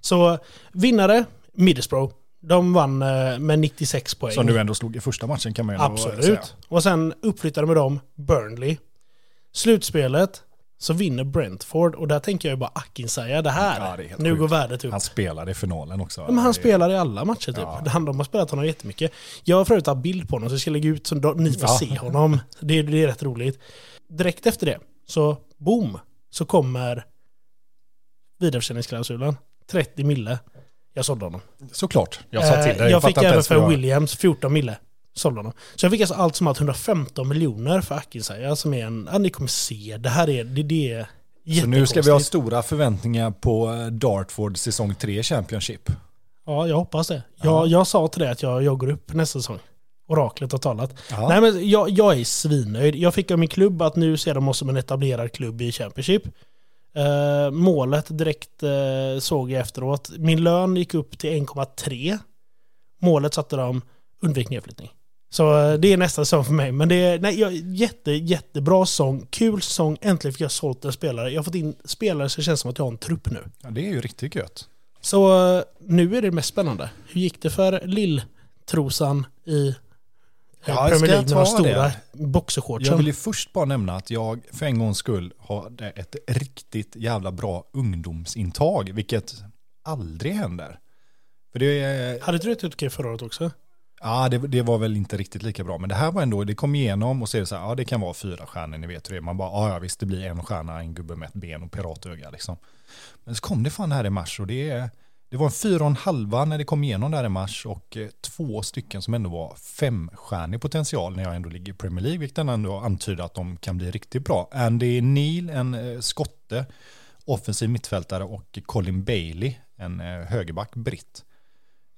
Så vinnare, Middlesbrough. De vann eh, med 96 poäng. Som du ändå slog i första matchen kan man ju ändå säga. Absolut. Och sen uppflyttade med dem Burnley. Slutspelet så vinner Brentford och där tänker jag ju bara Akinsäga det här. Ja, det nu sjukt. går värdet upp. Han spelade i finalen också. Ja, men han Det- spelar i alla matcher typ. Ja. Han, de har spelat honom jättemycket. Jag har förut haft bild på honom så jag ska lägga ut så ni får Ja. se honom. Det, det är rätt roligt. Direkt efter det, så boom, så kommer vidareförsäljningsklausulen. 30 mille. Jag sålde honom. Såklart. Jag sa till Eh, dig. jag fick fattar inte även för jag- Williams 14 mille. Honom. Så jag fick alltså allt som allt 115 miljoner för Akinsäga som är en, ja ni kommer se, det här är, det, det är Så nu ska vi ha stora förväntningar på eh, Dartford säsong 3 Championship. Ja, jag hoppas det. Ja. Jag, jag sa till dig att jag, jag går upp nästa säsong. Oraklet har talat. Ja. Nej men jag, jag är svinnöjd. Jag fick av min klubb att nu ser de oss som en etablerad klubb i Championship. Eh, målet direkt eh, såg jag efteråt. Min lön gick upp till 1,3. Målet satte de undvik nedflyttning. Så eh, det är nästa säsong för mig. Men det är nej, jag, jätte, jättebra säsong. Kul säsong. Äntligen fick jag sålt en spelare. Jag har fått in spelare så det känns som att jag har en trupp nu. Ja, det är ju riktigt gött. Så eh, nu är det mest spännande. Hur gick det för Lill-trosan i eh, Ja, jag Premier League med de ta stora det. boxershortsen? Jag vill ju först bara nämna att jag för en gångs skull har ett riktigt jävla bra ungdomsintag, vilket aldrig händer. För det, är- Hade du ut okej förra året också? Ja, det, det var väl inte riktigt lika bra, men det här var ändå, det kom igenom och så är det så här, ja det kan vara fyra stjärnor, ni vet hur det är. Man bara, ja ja visst det blir en stjärna, en gubbe med ett ben och piratöga liksom. Men så kom det fan här i mars och det, det var en fyra och en halva när det kom igenom där i mars och eh, två stycken som ändå var femstjärnig potential när jag ändå ligger i Premier League, vilket ändå antyder att de kan bli riktigt bra. Andy Neil, en eh, skotte, offensiv mittfältare och Colin Bailey, en eh, högerback, britt.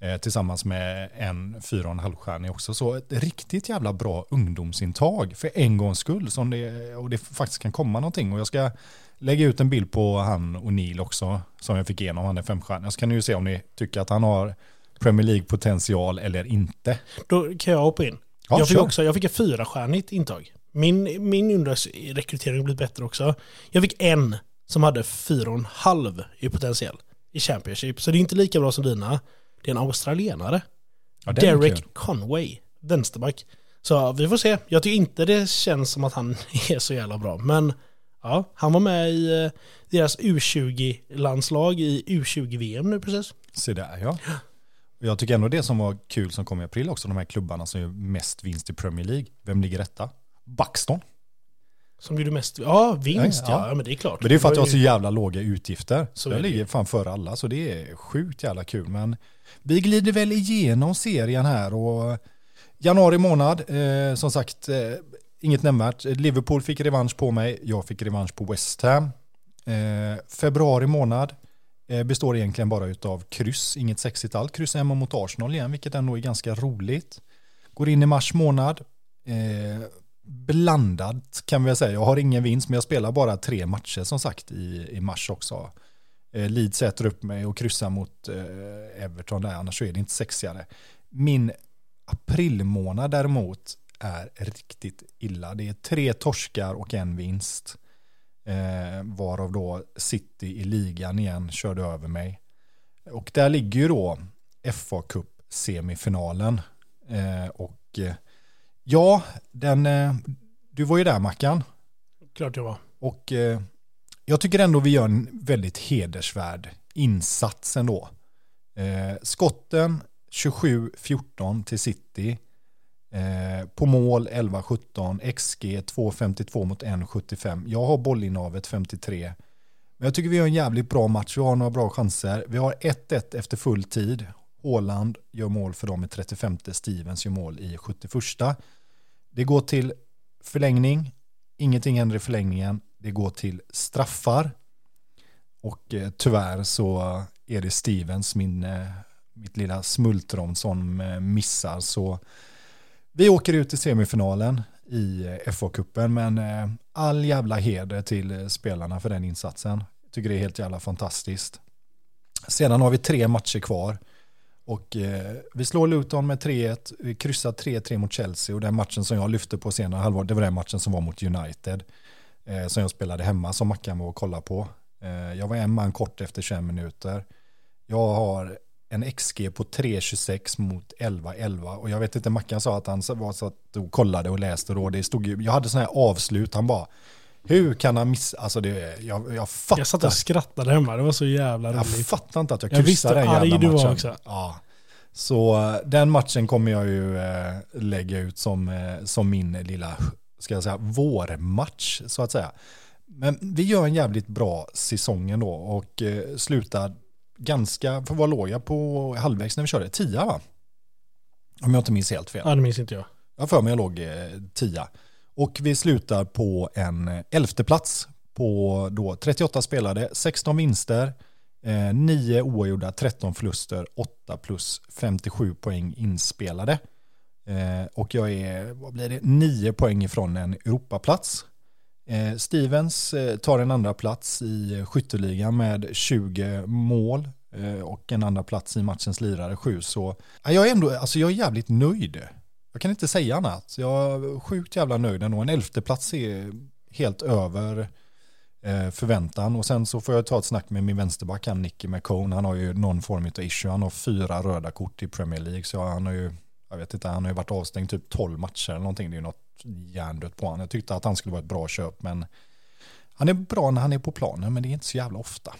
Eh, tillsammans med en fyra och en halv stjärnig också. Så ett riktigt jävla bra ungdomsintag för en gångs skull. Som det, och det faktiskt kan komma någonting. Och jag ska lägga ut en bild på han och Neil också. Som jag fick igenom, han är femstjärnig. Så kan ni ju se om ni tycker att han har Premier League-potential eller inte. Då kan jag hoppa in. Ja, jag, fick kör. också, jag fick ett fyrastjärnigt intag. Min, min ungdomsrekrytering har blivit bättre också. Jag fick en som hade fyra och en halv i potential i Championship. Så det är inte lika bra som dina. Det är en australienare. Ja, Derek. Conway, vänsterback. Så vi får se. Jag tycker inte det känns som att han är så jävla bra. Men ja, han var med i eh, deras U20-landslag i U20-VM nu precis. Se där ja. Jag tycker ändå det som var kul som kom i april också, de här klubbarna som gör mest vinst i Premier League. Vem ligger detta? Buxton. Som gjorde mest, ja vinst Ja, ja, men det är klart. Men det är för att jag har så jävla låga utgifter. Så jag ligger fan före alla, så det är sjukt jävla kul. Men vi glider väl igenom serien här och januari månad, eh, som sagt, eh, inget nämnvärt. Liverpool fick revansch på mig, jag fick revansch på West Ham. Eh, februari månad eh, består egentligen bara av kryss, inget sexigt allt. Kryss hemma mot Arsenal igen, vilket ändå är ganska roligt. Går in i mars månad. Blandat kan vi säga. Jag har ingen vinst men jag spelar bara tre matcher som sagt i, i mars också. Eh, Leeds äter upp mig och kryssar mot eh, Everton där, annars så är det inte sexigare. Min aprilmånad däremot är riktigt illa. Det är tre torskar och en vinst. Eh, varav då City i ligan igen körde över mig. Och där ligger ju då FA Cup semifinalen. Eh, och eh, ja, den, eh, du var ju där Mackan. Klart jag var. Och eh, jag tycker ändå vi gör en väldigt hedersvärd insats ändå. Eh, skotten 27-14 till City. På mål 11-17. XG 2,52 mot 1,75. Jag har bollinnehavet 53. Men jag tycker vi gör en jävligt bra match. Vi har några bra chanser. Vi har 1-1 efter full tid. Håland gör mål för dem i 35. Stevens gör mål i 71. Det går till förlängning. Ingenting händer i förlängningen. Det går till straffar. Och eh, tyvärr så är det Stevens, min, eh, mitt lilla smultron som eh, missar. Så vi åker ut i semifinalen i eh, FA-cupen. Men eh, all jävla heder till eh, spelarna för den insatsen. Jag tycker det är helt jävla fantastiskt. Sedan har vi tre matcher kvar. Och eh, vi slår Luton med 3-1, vi kryssar 3-3 mot Chelsea och den matchen som jag lyfte på senare halvår, det var den matchen som var mot United. Eh, som jag spelade hemma som Mackan var och kollade på. Eh, jag var en man kort efter 21 minuter. Jag har en XG på 3.26 mot 11.11 och jag vet inte, Mackan sa att han var så att och kollade och läste då, det stod ju, jag hade sådana här avslut, han bara, hur kan han missa, alltså det, jag, jag fattar. Jag satt och skrattade hemma, det var så jävla Jag roligt. fattar inte att jag Jag visste kryssade den hur arg jävla du var matchen. också. Ja. Så eh, den matchen kommer jag ju eh, lägga ut som, eh, som min lilla, ska jag säga, vårmatch så att säga. Men vi gör en jävligt bra säsong ändå och eh, slutar ganska, för vad låg jag på halvvägs när vi körde? Tia va? Om jag inte minns helt fel. Ja, det minns inte jag. Jag för mig jag låg eh, tia. Och vi slutar på en eh, elfte plats på då 38 spelade, 16 vinster, eh, 9 oavgjorda, 13 förluster, 8 plus 57 poäng inspelade. Eh, och jag är, vad blir det, 9 poäng ifrån en Europaplats. Eh, Stevens eh, tar en andra plats i skytteligan med 20 mål eh, och en andra plats i matchens lirare 7. Så jag är ändå, alltså jag är jävligt nöjd. Jag kan inte säga annat. Jag är sjukt jävla nöjd ändå. En elfte plats är helt över eh, förväntan. Och sen så får jag ta ett snack med min vänsterback, han Nicky McCone. Han har ju någon form av issue. Han har fyra röda kort i Premier League. Så han har ju, jag vet inte, han har ju varit avstängd typ 12 matcher eller någonting. Det är ju något hjärndött på honom. Jag tyckte att han skulle vara ett bra köp, men han är bra när han är på planen, men det är inte så jävla ofta.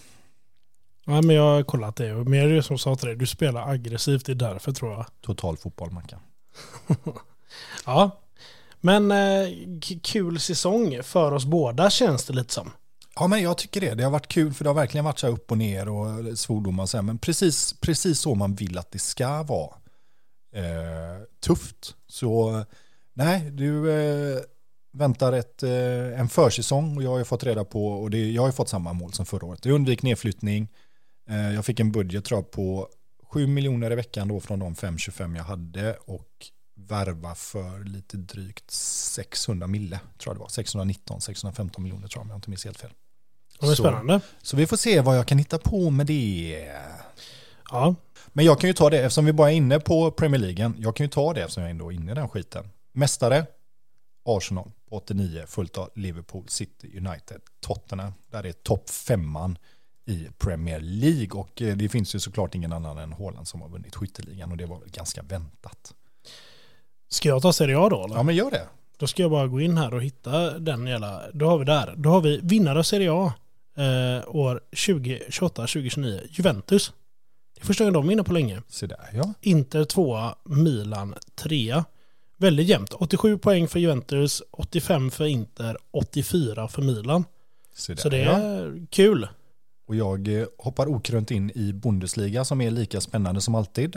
Ja, men jag har kollat det. Men det är det som sa till dig, du spelar aggressivt, det är därför tror jag. Total fotboll, man kan. Ja, men eh, kul säsong för oss båda känns det lite som. Ja, men jag tycker det. Det har varit kul för det har verkligen varit så här upp och ner och eh, svordomar och så här. Men precis, precis så man vill att det ska vara. Eh, tufft. Så nej, du eh, väntar ett, eh, en försäsong och jag har ju fått reda på, och det, jag har ju fått samma mål som förra året. Jag undvik nedflyttning. Eh, jag fick en budget tror jag på 7 miljoner i veckan då från de 525 jag hade och värva för lite drygt 600 mille, tror jag det var. 619, 615 miljoner tror jag om jag inte minns helt fel. Det är Så- spännande. Så vi får se vad jag kan hitta på med det. Ja, Men jag kan ju ta det, eftersom vi bara är inne på Premier League, jag kan ju ta det eftersom jag ändå är inne i den skiten. Mästare, Arsenal på 89, fullt av Liverpool, City, United, Tottenham. Där är topp femman i Premier League och eh, det finns ju såklart ingen annan än Haaland som har vunnit skytteligan och det var väl ganska väntat. ska jag ta Serie A då? Eller? Ja men gör det. Då ska jag bara gå in här och hitta den jävla... Då har vi där. Då har vi vinnare av Serie A eh, år 2028-2029. Juventus. Det är första gången de är inne på länge. Se där ja. Inter tvåa, Milan trea. Väldigt jämnt. 87 poäng för Juventus, 85 för Inter, 84 för Milan. Se där, Så det ja. är kul. Och jag eh, hoppar okrönt in i Bundesliga som är lika spännande som alltid.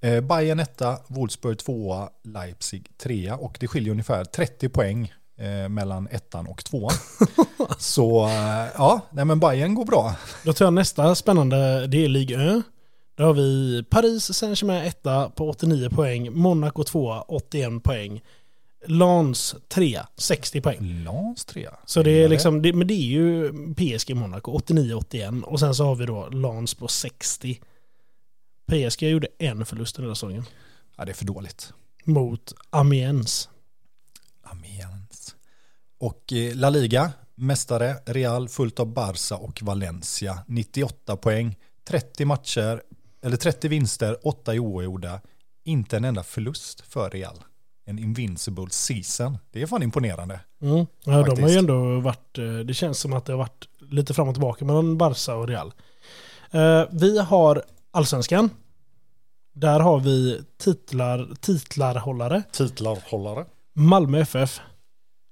Eh, Bayern etta, Wolfsburg tvåa, Leipzig trea och det skiljer ungefär 30 poäng eh, mellan ettan och tvåan. Så ja, nej men Bayern går bra. Då tar jag nästa spännande, det är Ligue 1. Då har vi Paris Saint-Germain etta på 89 poäng, Monaco 2 81 poäng, Lens 3 60 poäng. Lans trea. Så det är liksom, det, men det är ju PSG Monaco 89-81 och sen så har vi då Lens på 60. PSG gjorde en förlust här säsongen Ja, det är för dåligt. mot Amiens. Amiens. Och eh, La Liga, mästare, Real, fullt av Barca och Valencia. 98 poäng, 30 matcher, eller 30 vinster, 8 i oavgjorda. Inte en enda förlust för Real. En invincible season. Det är fan imponerande. Mm. Ja, de har ju ändå varit, eh, det känns som att det har varit lite fram och tillbaka mellan Barca och Real. Eh, Vi har allsvenskan. Där har vi titlar, titlarhållare. Titlarhållare. Malmö FF.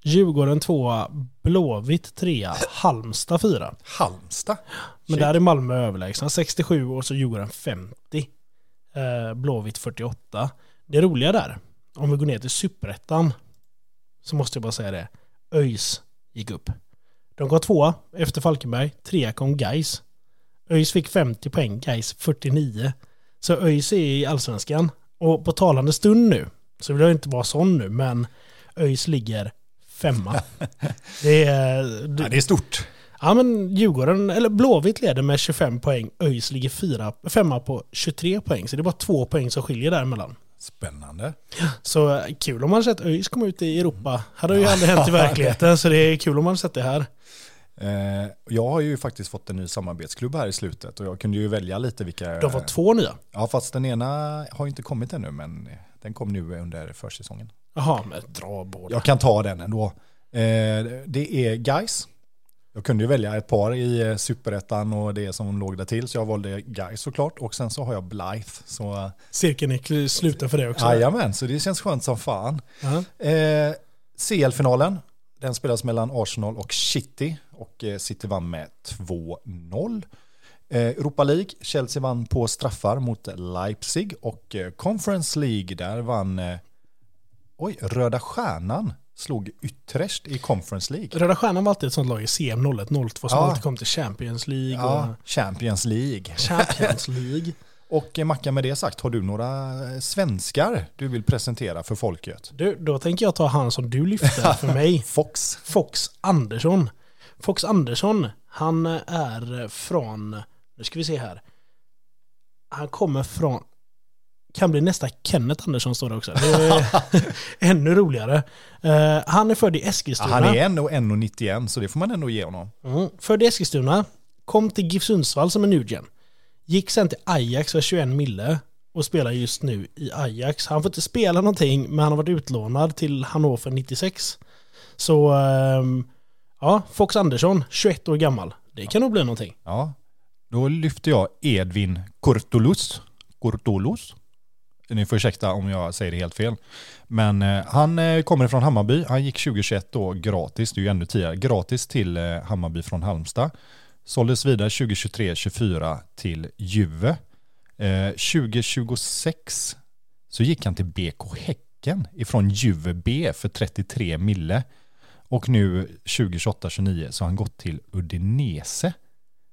Djurgården 2 Blåvitt 3 Halmstad 4. Halmstad. Men där är Malmö överlägsna. 67 och så Djurgården 50. Eh, Blåvitt 48. Det roliga där, om vi går ner till superettan, så måste jag bara säga det. ÖIS gick upp. De kom tvåa efter Falkenberg. Trea kom Geis. ÖIS fick 50 poäng, Geis 49. Så ÖIS är i allsvenskan. Och på talande stund nu, så vill jag inte vara sån nu, men ÖIS ligger femma. Det är, Ja, det är stort. Ja men Djurgården, eller Blåvitt leder med 25 poäng. ÖIS ligger fyra, femma på 23 poäng. Så det är bara två poäng som skiljer däremellan. Spännande. Så eh, kul om man sett ÖIS komma ut i Europa. Hade ju aldrig hänt i verkligheten. Så det är kul om man sett det här. Eh, jag har ju faktiskt fått en ny samarbetsklubb här i slutet och jag kunde ju välja lite vilka... De har fått två nya. Ja, fast den ena har inte kommit ännu, men den kom nu under försäsongen. Jaha, men dra båda. Jag kan ta den ändå. Eh, det är Guys. Jag kunde ju välja ett par i eh, superettan och det som låg där till, så jag valde Guys såklart. Och sen så har jag Blythe. Så Cirkeln är sluten för det också. jajamän, så det känns skönt som fan. Ja. Eh, CL-finalen, den spelas mellan Arsenal och City och eh, City vann med 2-0. Eh, Europa League, Chelsea vann på straffar mot Leipzig och eh, Conference League, där vann eh, oj, Röda Stjärnan slog Utrecht i Conference League. Röda Stjärnan var alltid ett sånt lag i CM 01-02 som Ja. alltid kom till Champions League Ja, och Champions League. Champions League. Och eh, Mackan med det sagt, har du några eh, svenskar du vill presentera för folket? Du, då tänker jag ta han som du lyfte för mig. Fox. Fox Andersson. Fox Andersson, han är från, nu ska vi se här. Han kommer från, kan bli nästa Kenneth Andersson står det också. Det är ännu roligare. Eh, han är född i Ja, Eskilstuna. han är ändå 1,91 så det får man ändå ge honom. Mm. Född i Eskilstuna, kom till GIF Sundsvall som en newgen. Gick sen till Ajax för 21 mille och spelar just nu i Ajax. Han får inte spela någonting, men han har varit utlånad till Hannover 96. Så, ehm, ja, Fox Andersson, 21 år gammal. Det kan nog bli någonting. Ja, då lyfter jag Edvin Kurtulus. Kurtulus. Ni får ursäkta om jag säger det helt fel. Men eh, han eh, kommer från Hammarby. Han gick 2021 då gratis, det är ju ännu tidigare, gratis till eh, Hammarby från Halmstad. Såldes vidare 2023-24 till Juve. Eh, 2026 så gick han till BK Häcken ifrån Juve B för 33 mille. Och nu 2028-29 så har han gått till Udinese.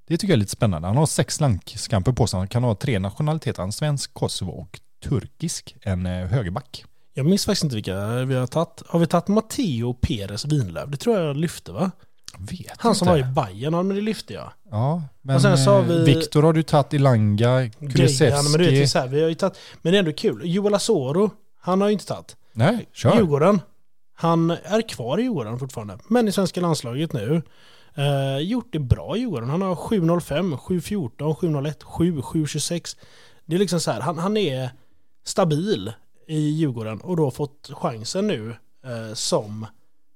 Det tycker jag är lite spännande. Han har sex landskamper på sig. Han kan ha tre nationaliteter. Han är svensk, Kosovo och turkisk. En eh, högerback. Jag minns faktiskt inte vilka vi har tagit. Har vi tagit Matteo Perez Winlöf? Det tror jag lyfte va? Vet Han som inte. var i Bayern, ja men det lyfte jag. Ja, men Och sen så har vi- eh, Viktor har du tagit, Ilanga, Grejan, men du vet, det är Kulusevski. så här, vi har ju tagit, men det är ändå kul. Joel Asoro, han har ju inte tagit. Nej, kör. Djurgården, han är kvar i Djurgården fortfarande. Men i svenska landslaget nu. Eh, gjort det bra i Djurgården. Han har 7.05, 7.14, 7.01, 7, 7.26. Det är liksom så här, han, han är stabil i Djurgården och då fått chansen nu eh, som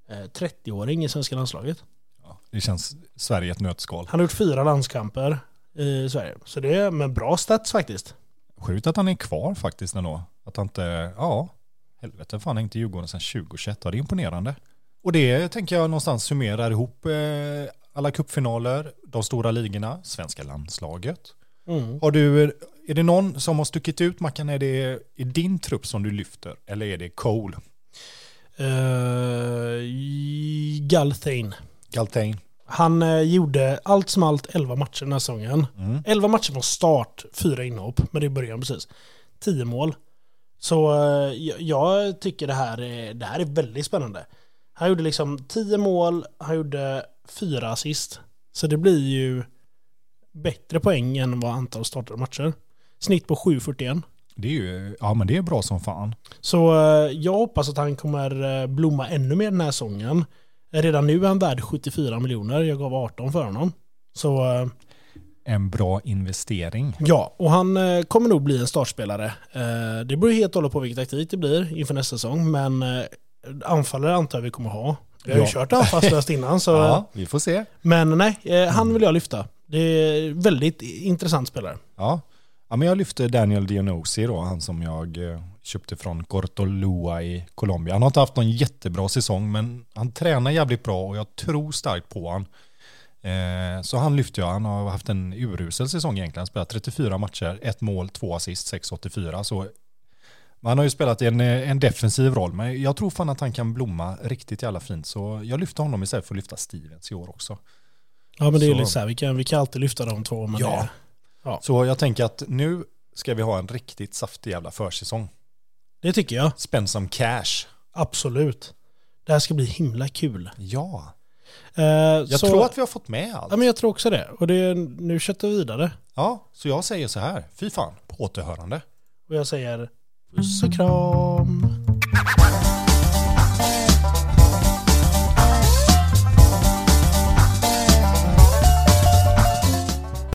eh, 30-åring i svenska landslaget. Ja, det känns Sverige ett nötskal. Han har gjort fyra landskamper i Sverige. Så det är med bra stats faktiskt. Sjukt att han är kvar faktiskt ändå. Att han inte, ja, helvete fan inte Djurgården sedan 2021. Ja, det är imponerande. Och det tänker jag någonstans summerar ihop eh, alla kuppfinaler, de stora ligorna, svenska landslaget. Mm. Har du, är det någon som har stuckit ut Mackan? Är det i din trupp som du lyfter? Eller är det Cole? Uh, Galthane. Galtain? Han eh, gjorde allt som allt 11 matcher den här säsongen. Mm. 11 matcher från start, fyra inhopp, men det är början precis. 10 mål. Så eh, jag, jag tycker det här, är, det här är väldigt spännande. Han gjorde liksom 10 mål, han gjorde fyra assist. Så det blir ju bättre poäng än vad antal startade matcher. Snitt på 7,41. Det är ju, ja men det är bra som fan. Så eh, jag hoppas att han kommer eh, blomma ännu mer den här säsongen. Redan nu är han värd 74 miljoner, jag gav 18 för honom. Så eh, En bra investering. ja, och han kommer nog bli en startspelare. Det beror helt och hållet på vilken taktik det blir inför nästa säsong, men anfallare antar jag vi kommer ha. Vi har ju Ja. kört anfallslöst innan, så, Ja, vi får se. men nej, han vill jag lyfta. Det är väldigt intressant spelare. Ja. Ja, men jag lyfte Daniel Dianosi då, han som jag eh, köpte från Cortolua i Colombia. Han har inte haft någon jättebra säsong, men han tränar jävligt bra och jag tror starkt på han. Eh, så han lyfte jag, han har haft en urusel säsong egentligen, Han spelat 34 matcher, ett mål, två assist, 6,84. Så han har ju spelat en, eh, en defensiv roll, men jag tror fan att han kan blomma riktigt jävla fint. Så jag lyfte honom istället för att lyfta Stevens i år också. Ja, men det är Så- lite så här, vi kan, vi kan alltid lyfta de två. Men Ja. Det, Så jag tänker att nu ska vi ha en riktigt saftig jävla försäsong. det tycker jag. Spend some cash. Absolut. Det här ska bli himla kul. Ja, Eh, jag så, tror att vi har fått med allt. Ja, men jag tror också det. Och det, nu köttar vi vidare. Ja, så jag säger så här, fy fan, på återhörande. Och jag säger puss och kram.